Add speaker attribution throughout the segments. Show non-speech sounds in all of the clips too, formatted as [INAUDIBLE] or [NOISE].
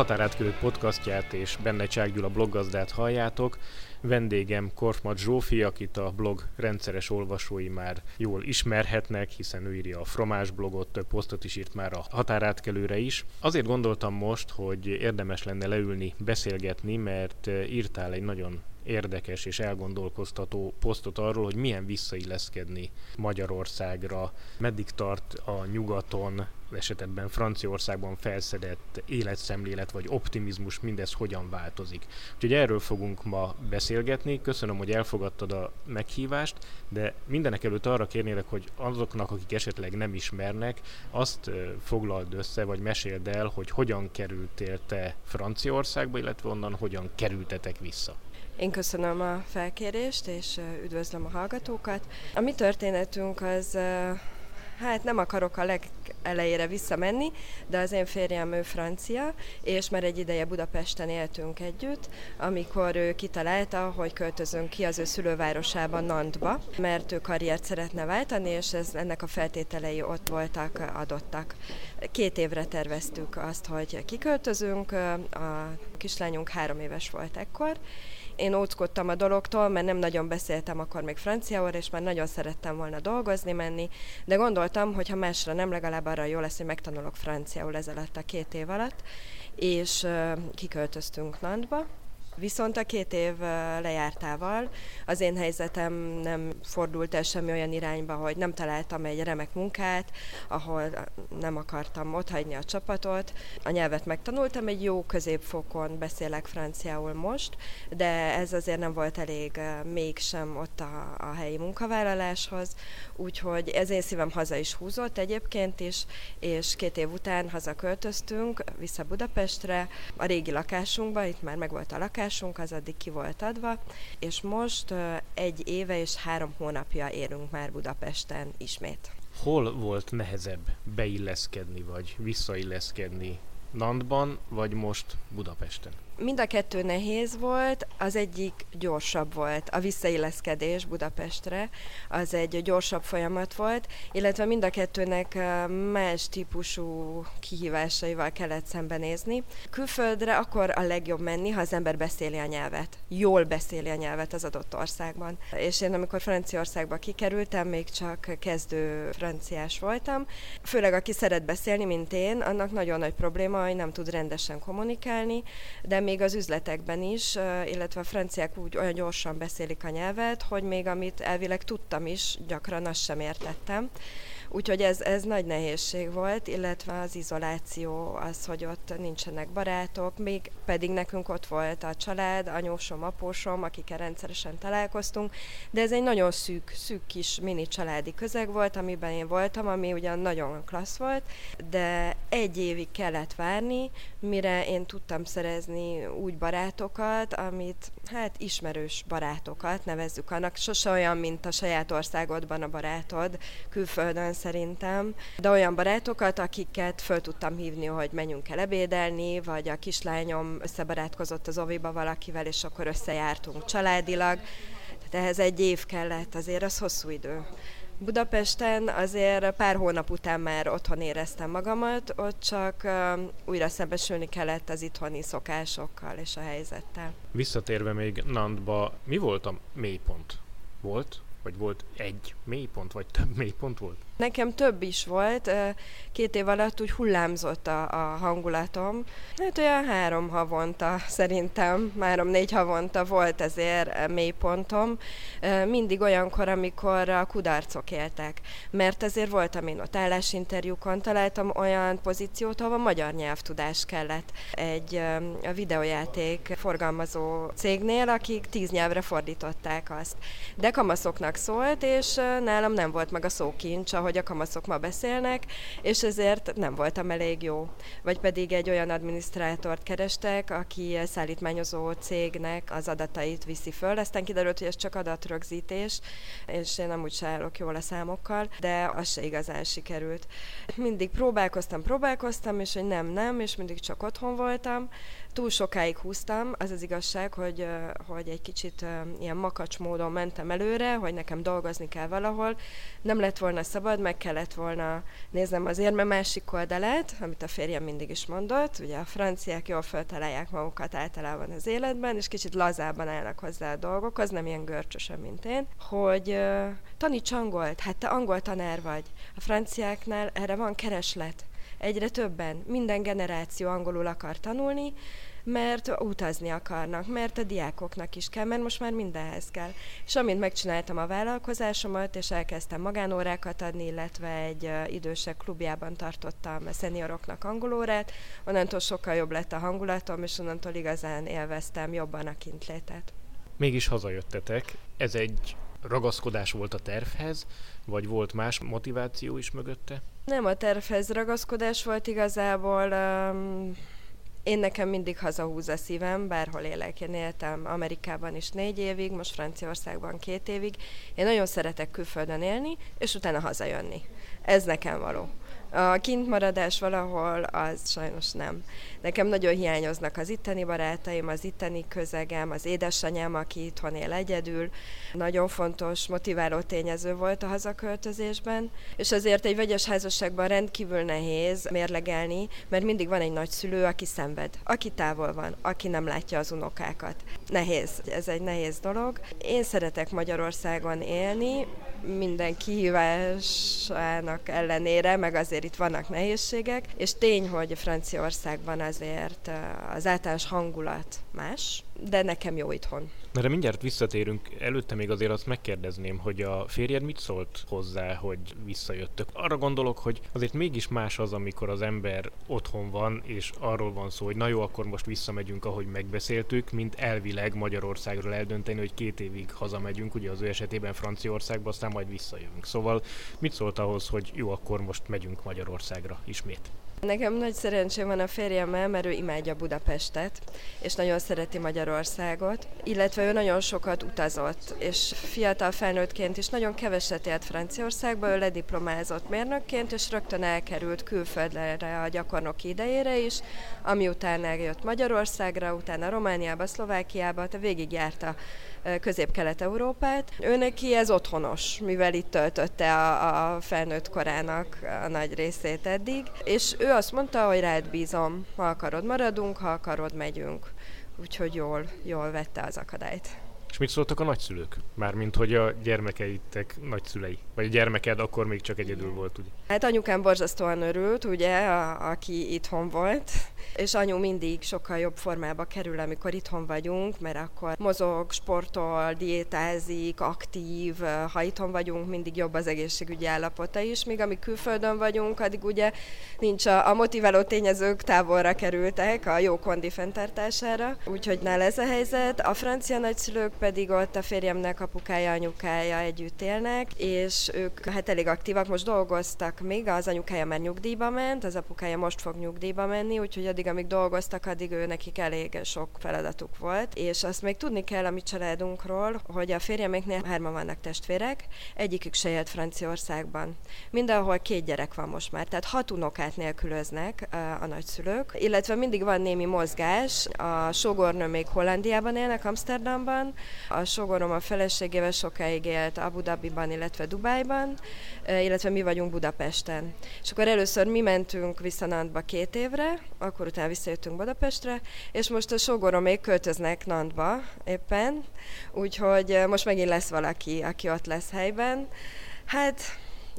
Speaker 1: A Határátkörök podcastját és benne Csák Gyula bloggazdát halljátok. Vendégem Korfmat Zsófi, akit a blog rendszeres olvasói már jól ismerhetnek, hiszen ő írja a Fromás blogot, több posztot is írt már a határátkelőre is. Azért gondoltam most, hogy érdemes lenne leülni, beszélgetni, mert írtál egy nagyon érdekes és elgondolkoztató posztot arról, hogy milyen visszailleszkedni Magyarországra, meddig tart a nyugaton, esetben Franciaországban felszedett életszemlélet vagy optimizmus, mindez hogyan változik. Úgyhogy erről fogunk ma beszélgetni. Köszönöm, hogy elfogadtad a meghívást, de mindenek előtt arra kérnélek, hogy azoknak, akik esetleg nem ismernek, azt foglald össze, vagy meséld el, hogy hogyan kerültél te Franciaországba, illetve onnan hogyan kerültetek vissza.
Speaker 2: Én köszönöm a felkérést, és üdvözlöm a hallgatókat. A mi történetünk az, hát nem akarok a legelejére visszamenni, de az én férjem ő francia, és már egy ideje Budapesten éltünk együtt, amikor ő kitalálta, hogy költözünk ki az ő szülővárosában, Nantba, mert ő karriert szeretne váltani, és ez, ennek a feltételei ott voltak, adottak. Két évre terveztük azt, hogy kiköltözünk, a kislányunk három éves volt ekkor, én óckodtam a dologtól, mert nem nagyon beszéltem akkor még franciául, és már nagyon szerettem volna dolgozni, menni, de gondoltam, hogy ha másra nem, legalább arra jó lesz, hogy megtanulok franciául ez alatt a két év alatt, és kiköltöztünk Nantba, Viszont a két év lejártával. Az én helyzetem nem fordult el semmi olyan irányba, hogy nem találtam egy remek munkát, ahol nem akartam otthagyni a csapatot. A nyelvet megtanultam, egy jó középfokon beszélek franciául most, de ez azért nem volt elég mégsem ott a, a helyi munkavállaláshoz, úgyhogy ez én szívem haza is húzott egyébként is, és két év után hazaköltöztünk vissza Budapestre, a régi lakásunkba, itt már megvolt a lakás, lakásunk az addig ki volt adva, és most egy éve és három hónapja érünk már Budapesten ismét.
Speaker 1: Hol volt nehezebb beilleszkedni, vagy visszailleszkedni Nantban, vagy most Budapesten?
Speaker 2: Mind a kettő nehéz volt, az egyik gyorsabb volt, a visszailleszkedés Budapestre, az egy gyorsabb folyamat volt, illetve mind a kettőnek más típusú kihívásaival kellett szembenézni. Külföldre akkor a legjobb menni, ha az ember beszéli a nyelvet, jól beszéli a nyelvet az adott országban. És én amikor Franciaországba kikerültem, még csak kezdő franciás voltam, főleg aki szeret beszélni, mint én, annak nagyon nagy probléma, hogy nem tud rendesen kommunikálni, de még az üzletekben is, illetve a franciák úgy olyan gyorsan beszélik a nyelvet, hogy még amit elvileg tudtam is, gyakran azt sem értettem. Úgyhogy ez, ez nagy nehézség volt, illetve az izoláció, az, hogy ott nincsenek barátok, még pedig nekünk ott volt a család, anyósom, apósom, akikkel rendszeresen találkoztunk, de ez egy nagyon szűk, szűk kis mini családi közeg volt, amiben én voltam, ami ugyan nagyon klassz volt, de egy évig kellett várni, mire én tudtam szerezni úgy barátokat, amit, hát ismerős barátokat nevezzük annak, sose olyan, mint a saját országodban a barátod, külföldön szerintem, de olyan barátokat, akiket föl tudtam hívni, hogy menjünk el ebédelni, vagy a kislányom összebarátkozott az oviba valakivel, és akkor összejártunk családilag. Tehát ehhez egy év kellett, azért az hosszú idő. Budapesten azért pár hónap után már otthon éreztem magamat, ott csak újra szembesülni kellett az itthoni szokásokkal és a helyzettel.
Speaker 1: Visszatérve még Nantba, mi volt a mélypont? Volt? Vagy volt egy mélypont, vagy több mélypont volt?
Speaker 2: Nekem több is volt, két év alatt úgy hullámzott a, a hangulatom. Hát olyan három havonta szerintem, három-négy havonta volt ezért mélypontom. Mindig olyankor, amikor a kudarcok éltek. Mert ezért voltam én ott állásinterjúkon, találtam olyan pozíciót, ahol magyar nyelvtudás kellett. Egy a videójáték forgalmazó cégnél, akik tíz nyelvre fordították azt. De kamaszoknak szólt, és nálam nem volt meg a szókincs, ahogy a kamaszok ma beszélnek, és ezért nem voltam elég jó. Vagy pedig egy olyan adminisztrátort kerestek, aki szállítmányozó cégnek az adatait viszi föl. Aztán kiderült, hogy ez csak adatrögzítés, és én nem úgy se állok jól a számokkal, de az se igazán sikerült. Mindig próbálkoztam, próbálkoztam, és hogy nem, nem, és mindig csak otthon voltam, túl sokáig húztam, az az igazság, hogy, hogy egy kicsit ilyen makacs módon mentem előre, hogy nekem dolgozni kell valahol. Nem lett volna szabad, meg kellett volna néznem az érme másik oldalát, amit a férjem mindig is mondott. Ugye a franciák jól feltalálják magukat általában az életben, és kicsit lazában állnak hozzá a dolgokhoz, nem ilyen görcsösen, mint én, hogy taníts angolt, hát te angol tanár vagy. A franciáknál erre van kereslet egyre többen, minden generáció angolul akar tanulni, mert utazni akarnak, mert a diákoknak is kell, mert most már mindenhez kell. És amint megcsináltam a vállalkozásomat, és elkezdtem magánórákat adni, illetve egy idősek klubjában tartottam a szenioroknak angolórát, onnantól sokkal jobb lett a hangulatom, és onnantól igazán élveztem jobban a kintlétet.
Speaker 1: Mégis hazajöttetek. Ez egy ragaszkodás volt a tervhez, vagy volt más motiváció is mögötte?
Speaker 2: Nem a tervhez ragaszkodás volt igazából. Um, én nekem mindig hazahúz a szívem, bárhol élek. Én éltem Amerikában is négy évig, most Franciaországban két évig. Én nagyon szeretek külföldön élni, és utána hazajönni. Ez nekem való. A kintmaradás valahol, az sajnos nem. Nekem nagyon hiányoznak az itteni barátaim, az itteni közegem, az édesanyám, aki itthon él egyedül. Nagyon fontos, motiváló tényező volt a hazaköltözésben, és azért egy vegyes házasságban rendkívül nehéz mérlegelni, mert mindig van egy nagyszülő, aki szenved, aki távol van, aki nem látja az unokákat. Nehéz, ez egy nehéz dolog. Én szeretek Magyarországon élni, minden kihívásának ellenére, meg azért itt vannak nehézségek, és tény, hogy Franciaországban azért az általános hangulat más, de nekem jó itthon.
Speaker 1: Erre mindjárt visszatérünk. Előtte még azért azt megkérdezném, hogy a férjed mit szólt hozzá, hogy visszajöttök. Arra gondolok, hogy azért mégis más az, amikor az ember otthon van, és arról van szó, hogy na jó, akkor most visszamegyünk, ahogy megbeszéltük, mint elvileg Magyarországról eldönteni, hogy két évig hazamegyünk, ugye az ő esetében Franciaországba, aztán majd visszajövünk. Szóval mit szólt ahhoz, hogy jó, akkor most megyünk Magyarországra ismét?
Speaker 2: Nekem nagy szerencsém van a férjemmel, mert ő imádja Budapestet, és nagyon szereti Magyarországot, illetve ő nagyon sokat utazott, és fiatal felnőttként is nagyon keveset élt Franciaországba, ő lediplomázott mérnökként, és rögtön elkerült külföldre a gyakornoki idejére is, ami után eljött Magyarországra, utána Romániába, Szlovákiába, te végigjárta Közép-Kelet-Európát. Ő neki ez otthonos, mivel itt töltötte a, a felnőtt korának a nagy részét eddig, és ő azt mondta, hogy rád bízom, ha akarod maradunk, ha akarod megyünk. Úgyhogy jól, jól vette az akadályt.
Speaker 1: És mit szóltak a nagyszülők? Mármint, hogy a gyermekeitek nagyszülei. Vagy a gyermeked akkor még csak egyedül volt, ugye?
Speaker 2: Hát anyukám borzasztóan örült, ugye, a, aki itthon volt, és anyu mindig sokkal jobb formába kerül, amikor itthon vagyunk, mert akkor mozog, sportol, diétázik, aktív, ha itthon vagyunk, mindig jobb az egészségügyi állapota is, míg amíg külföldön vagyunk, addig ugye nincs a, a motiváló tényezők távolra kerültek a jó kondi fenntartására, úgyhogy nála ez a helyzet. A francia nagyszülők pedig ott a férjemnek apukája, anyukája együtt élnek, és ők hát elég aktívak, most dolgoztak még, az anyukája már nyugdíjba ment, az apukája most fog nyugdíjba menni, úgyhogy addig, amíg dolgoztak, addig ő nekik elég sok feladatuk volt. És azt még tudni kell a mi családunkról, hogy a férjeméknél hárman vannak testvérek, egyikük se élt Franciaországban. Mindenhol két gyerek van most már, tehát hat unokát nélkülöznek a nagyszülők, illetve mindig van némi mozgás. A sógornő még Hollandiában élnek, Amsterdamban, a sógorom a feleségével sokáig élt Abu Dhabiban, illetve Dubájban, illetve mi vagyunk Budapesten. És akkor először mi mentünk vissza Nantba két évre, akkor utána visszajöttünk Budapestre, és most a sógorom még költöznek Nantba éppen, úgyhogy most megint lesz valaki, aki ott lesz helyben. Hát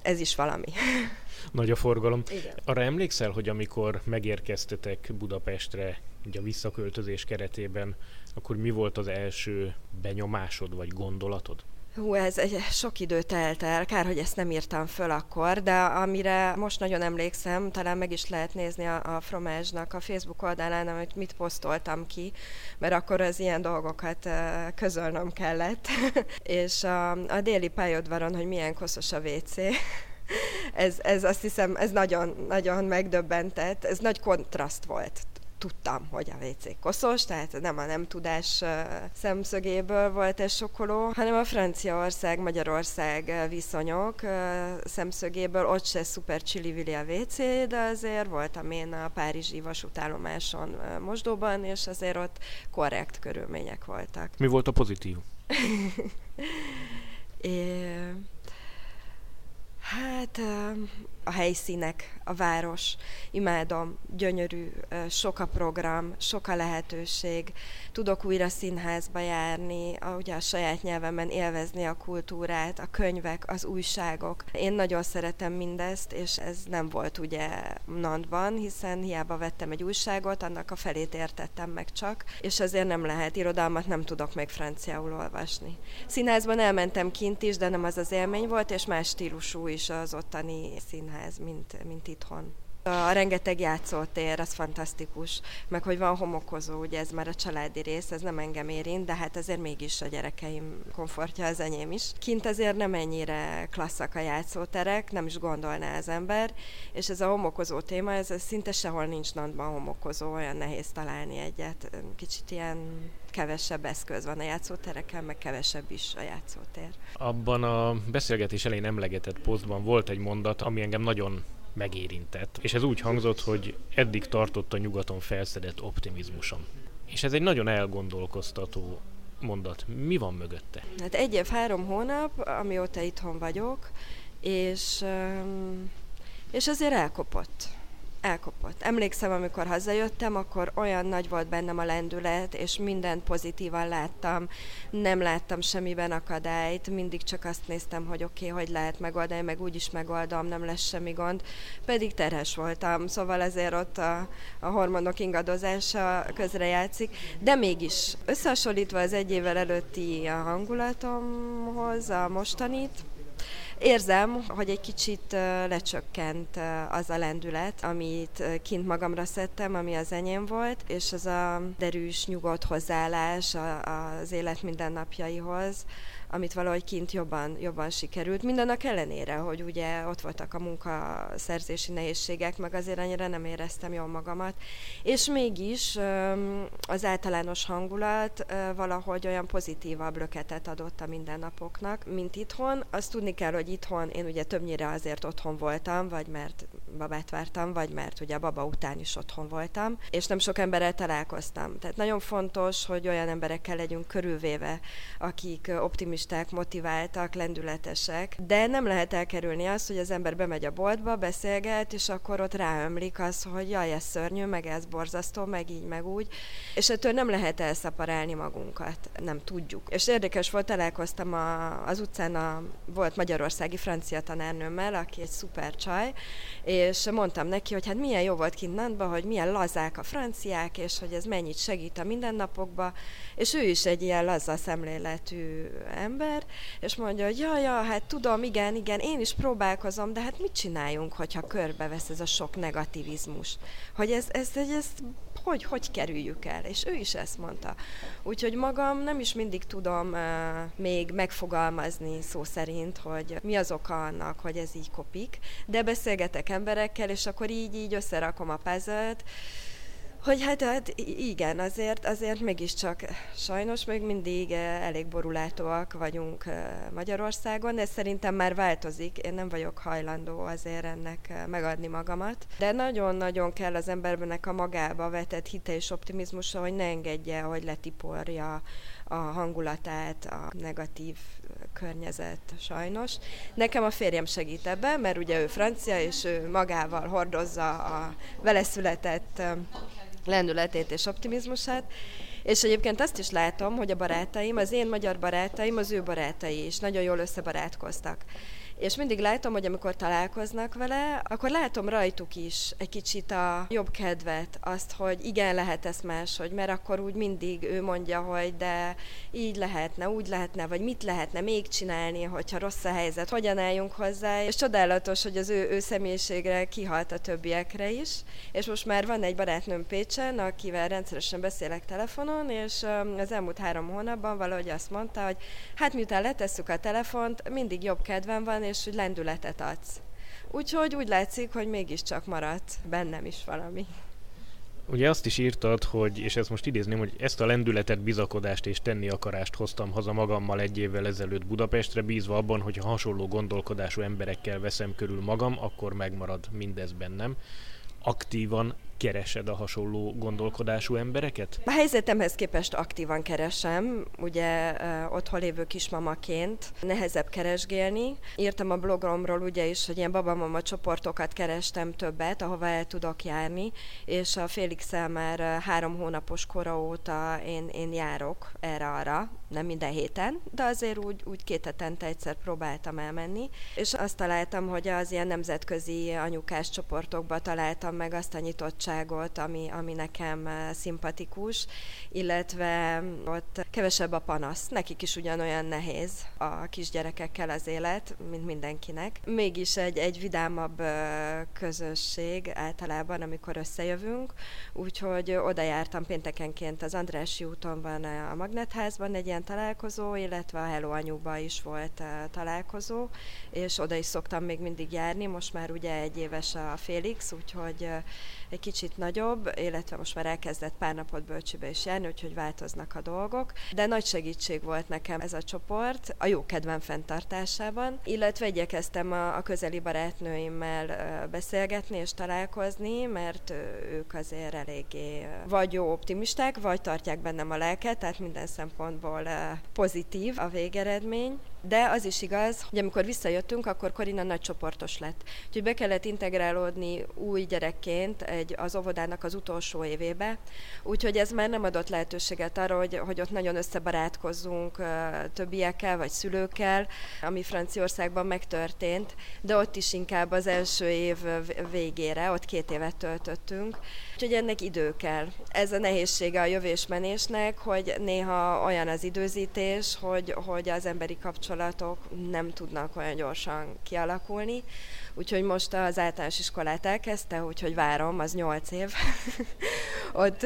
Speaker 2: ez is valami. [LAUGHS]
Speaker 1: Nagy a forgalom. Igen. Arra emlékszel, hogy amikor megérkeztetek Budapestre, ugye a visszaköltözés keretében, akkor mi volt az első benyomásod vagy gondolatod?
Speaker 2: Hú, ez egy sok idő telt el, kár, hogy ezt nem írtam föl akkor, de amire most nagyon emlékszem, talán meg is lehet nézni a, a Fromázsnak a Facebook oldalán, amit mit posztoltam ki, mert akkor az ilyen dolgokat közölnöm kellett. [LAUGHS] és a, a déli pályaudvaron, hogy milyen koszos a WC, [LAUGHS] ez, ez azt hiszem, ez nagyon, nagyon megdöbbentett, ez nagy kontraszt volt tudtam, hogy a WC koszos, tehát nem a nem tudás szemszögéből volt ez sokoló, hanem a Franciaország-Magyarország viszonyok szemszögéből, ott se szuper csili a WC, de azért voltam én a Párizsi vasútállomáson mosdóban, és azért ott korrekt körülmények voltak.
Speaker 1: Mi volt a pozitív? [LAUGHS]
Speaker 2: é, hát a helyszínek, a város. Imádom, gyönyörű, sok a program, sok a lehetőség. Tudok újra színházba járni, ugye a saját nyelvemen élvezni a kultúrát, a könyvek, az újságok. Én nagyon szeretem mindezt, és ez nem volt ugye Nantban, hiszen hiába vettem egy újságot, annak a felét értettem meg csak, és azért nem lehet, irodalmat nem tudok még franciául olvasni. Színházban elmentem kint is, de nem az az élmény volt, és más stílusú is az ottani színház, mint, mint itthon. A rengeteg játszótér, az fantasztikus, meg hogy van homokozó, ugye ez már a családi rész, ez nem engem érint, de hát azért mégis a gyerekeim komfortja az enyém is. Kint azért nem ennyire klasszak a játszóterek, nem is gondolná az ember, és ez a homokozó téma, ez szinte sehol nincs nantban homokozó, olyan nehéz találni egyet, kicsit ilyen kevesebb eszköz van a játszótereken, meg kevesebb is a játszótér.
Speaker 1: Abban a beszélgetés elején emlegetett posztban volt egy mondat, ami engem nagyon megérintett. És ez úgy hangzott, hogy eddig tartott a nyugaton felszedett optimizmusom. És ez egy nagyon elgondolkoztató mondat. Mi van mögötte?
Speaker 2: Hát egy év, három hónap, amióta itthon vagyok, és, és azért elkopott elkopott. Emlékszem, amikor hazajöttem, akkor olyan nagy volt bennem a lendület, és mindent pozitívan láttam, nem láttam semmiben akadályt, mindig csak azt néztem, hogy oké, okay, hogy lehet megoldani, meg úgy is megoldom, nem lesz semmi gond, pedig terhes voltam, szóval ezért ott a, a hormonok ingadozása közrejátszik, de mégis összehasonlítva az egy évvel előtti a hangulatomhoz, a mostanit, Érzem, hogy egy kicsit lecsökkent az a lendület, amit kint magamra szedtem, ami az enyém volt, és az a derűs, nyugodt hozzáállás az élet mindennapjaihoz, amit valahogy kint jobban, jobban sikerült. Mindennek ellenére, hogy ugye ott voltak a munkaszerzési nehézségek, meg azért annyira nem éreztem jól magamat. És mégis az általános hangulat valahogy olyan pozitívabb löketet adott a mindennapoknak, mint itthon. Azt tudni kell, hogy itthon én ugye többnyire azért otthon voltam, vagy mert babát vártam, vagy mert ugye a baba után is otthon voltam, és nem sok emberrel találkoztam. Tehát nagyon fontos, hogy olyan emberekkel legyünk körülvéve, akik optimisták, motiváltak, lendületesek, de nem lehet elkerülni azt, hogy az ember bemegy a boltba, beszélget, és akkor ott ráömlik az, hogy jaj, ez szörnyű, meg ez borzasztó, meg így, meg úgy, és ettől nem lehet elszaparálni magunkat, nem tudjuk. És érdekes volt, találkoztam a, az utcán a volt magyarországi francia tanárnőmmel, aki egy szuper csaj, és mondtam neki, hogy hát milyen jó volt kint Nantba, hogy milyen lazák a franciák, és hogy ez mennyit segít a mindennapokba, és ő is egy ilyen laza szemléletű ember, és mondja, hogy ja, ja, hát tudom, igen, igen, én is próbálkozom, de hát mit csináljunk, hogyha körbevesz ez a sok negativizmus? Hogy ez, ez, ez, ez hogy, hogy kerüljük el? És ő is ezt mondta. Úgyhogy magam nem is mindig tudom uh, még megfogalmazni szó szerint, hogy mi az oka annak, hogy ez így kopik, de beszélgetek emberekkel, és akkor így, így összerakom a puzzle hogy hát, hát igen, azért, azért mégiscsak sajnos még mindig elég borulátóak vagyunk Magyarországon, ez szerintem már változik, én nem vagyok hajlandó azért ennek megadni magamat, de nagyon-nagyon kell az embernek a magába vetett hite és optimizmusa, hogy ne engedje, hogy letiporja a hangulatát, a negatív környezet sajnos. Nekem a férjem segít ebben, mert ugye ő francia, és ő magával hordozza a vele született lendületét és optimizmusát. És egyébként azt is látom, hogy a barátaim, az én magyar barátaim, az ő barátai is nagyon jól összebarátkoztak és mindig látom, hogy amikor találkoznak vele, akkor látom rajtuk is egy kicsit a jobb kedvet, azt, hogy igen, lehet ez máshogy, mert akkor úgy mindig ő mondja, hogy de így lehetne, úgy lehetne, vagy mit lehetne még csinálni, hogyha rossz a helyzet, hogyan álljunk hozzá, és csodálatos, hogy az ő, ő személyiségre kihalt a többiekre is, és most már van egy barátnőm Pécsen, akivel rendszeresen beszélek telefonon, és az elmúlt három hónapban valahogy azt mondta, hogy hát miután letesszük a telefont, mindig jobb kedvem van, és hogy lendületet adsz. Úgyhogy úgy látszik, hogy mégiscsak maradt bennem is valami.
Speaker 1: Ugye azt is írtad, hogy, és ezt most idézném, hogy ezt a lendületet, bizakodást és tenni akarást hoztam haza magammal egy évvel ezelőtt Budapestre, bízva abban, hogy ha hasonló gondolkodású emberekkel veszem körül magam, akkor megmarad mindez bennem. Aktívan keresed a hasonló gondolkodású embereket?
Speaker 2: A helyzetemhez képest aktívan keresem, ugye otthon lévő kismamaként nehezebb keresgélni. Írtam a blogomról ugye is, hogy ilyen babamama csoportokat kerestem többet, ahova el tudok járni, és a félix már három hónapos kora óta én, én járok erre-arra, nem minden héten, de azért úgy, úgy két hetente egyszer próbáltam elmenni, és azt találtam, hogy az ilyen nemzetközi anyukás csoportokba találtam meg azt a nyitottságot, barátságot, ami, ami nekem eh, szimpatikus, illetve ott kevesebb a panasz. Nekik is ugyanolyan nehéz a kisgyerekekkel az élet, mint mindenkinek. Mégis egy, egy vidámabb eh, közösség általában, amikor összejövünk, úgyhogy oda jártam péntekenként az Andrássy úton van a Magnetházban egy ilyen találkozó, illetve a Hello Anyuba is volt eh, találkozó, és oda is szoktam még mindig járni, most már ugye egy éves a Félix, úgyhogy egy kicsit nagyobb, illetve most már elkezdett pár napot bölcsibe is járni, úgyhogy változnak a dolgok. De nagy segítség volt nekem ez a csoport a jó kedvem fenntartásában, illetve igyekeztem a, a közeli barátnőimmel beszélgetni és találkozni, mert ők azért eléggé vagy jó optimisták, vagy tartják bennem a lelket, tehát minden szempontból pozitív a végeredmény. De az is igaz, hogy amikor visszajöttünk, akkor Korina nagy csoportos lett. Úgyhogy be kellett integrálódni új gyerekként egy, az óvodának az utolsó évébe, úgyhogy ez már nem adott lehetőséget arra, hogy, hogy ott nagyon összebarátkozzunk többiekkel vagy szülőkkel, ami Franciaországban megtörtént, de ott is inkább az első év végére, ott két évet töltöttünk, úgyhogy ennek idő kell. Ez a nehézsége a jövésmenésnek, hogy néha olyan az időzítés, hogy, hogy az emberi kapcsolatok nem tudnak olyan gyorsan kialakulni, úgyhogy most az általános iskolát elkezdte, úgyhogy várom, az nyolc év. [LAUGHS] ott,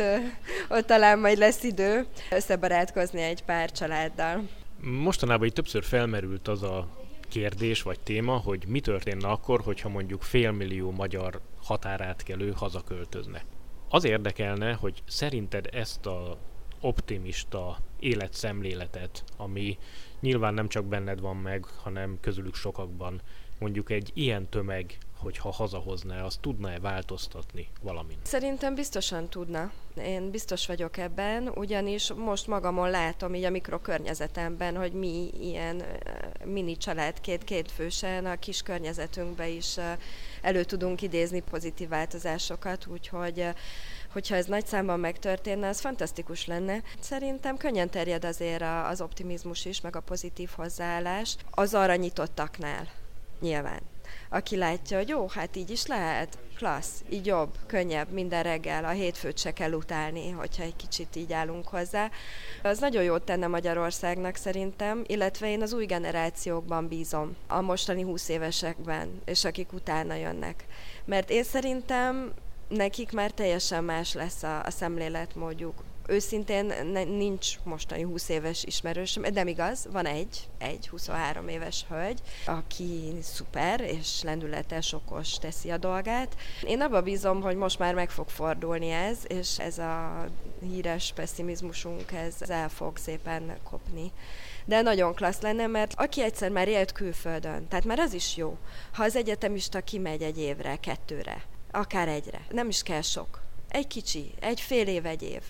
Speaker 2: ott talán majd lesz idő összebarátkozni egy pár családdal.
Speaker 1: Mostanában így többször felmerült az a kérdés vagy téma, hogy mi történne akkor, hogyha mondjuk félmillió magyar határátkelő hazaköltözne. Az érdekelne, hogy szerinted ezt a optimista életszemléletet, ami nyilván nem csak benned van meg, hanem közülük sokakban, mondjuk egy ilyen tömeg, hogyha hazahozná, az tudna-e változtatni valamin?
Speaker 2: Szerintem biztosan tudna. Én biztos vagyok ebben, ugyanis most magamon látom így a mikrokörnyezetemben, hogy mi ilyen mini családként, két fősen a kis környezetünkbe is elő tudunk idézni pozitív változásokat, úgyhogy hogyha ez nagy számban megtörténne, az fantasztikus lenne. Szerintem könnyen terjed azért az optimizmus is, meg a pozitív hozzáállás az arra nyitottaknál, nyilván. Aki látja, hogy jó, hát így is lehet, klassz, így jobb, könnyebb, minden reggel, a hétfőt se kell utálni, hogyha egy kicsit így állunk hozzá. Az nagyon jót tenne Magyarországnak szerintem, illetve én az új generációkban bízom, a mostani 20 évesekben, és akik utána jönnek. Mert én szerintem nekik már teljesen más lesz a, a szemléletmódjuk. Őszintén ne, nincs mostani 20 éves ismerősöm, de nem igaz, van egy, egy 23 éves hölgy, aki szuper és lendületes, okos teszi a dolgát. Én abba bízom, hogy most már meg fog fordulni ez, és ez a híres pessimizmusunk, ez el fog szépen kopni de nagyon klassz lenne, mert aki egyszer már élt külföldön, tehát már az is jó, ha az egyetemista kimegy egy évre, kettőre, akár egyre. Nem is kell sok. Egy kicsi, egy fél év, egy év.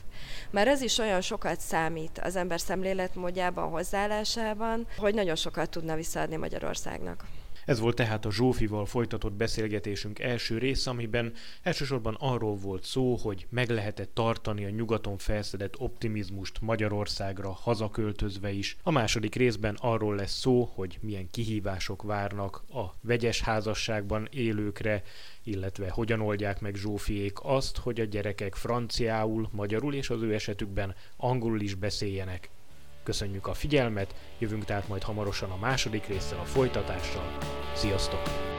Speaker 2: Mert ez is olyan sokat számít az ember szemléletmódjában, hozzáállásában, hogy nagyon sokat tudna visszaadni Magyarországnak.
Speaker 1: Ez volt tehát a Zsófival folytatott beszélgetésünk első rész, amiben elsősorban arról volt szó, hogy meg lehetett tartani a nyugaton felszedett optimizmust Magyarországra hazaköltözve is. A második részben arról lesz szó, hogy milyen kihívások várnak a vegyes házasságban élőkre, illetve hogyan oldják meg Zsófiék azt, hogy a gyerekek franciául, magyarul és az ő esetükben angolul is beszéljenek. Köszönjük a figyelmet, jövünk tehát majd hamarosan a második résszel a folytatással. Sziasztok!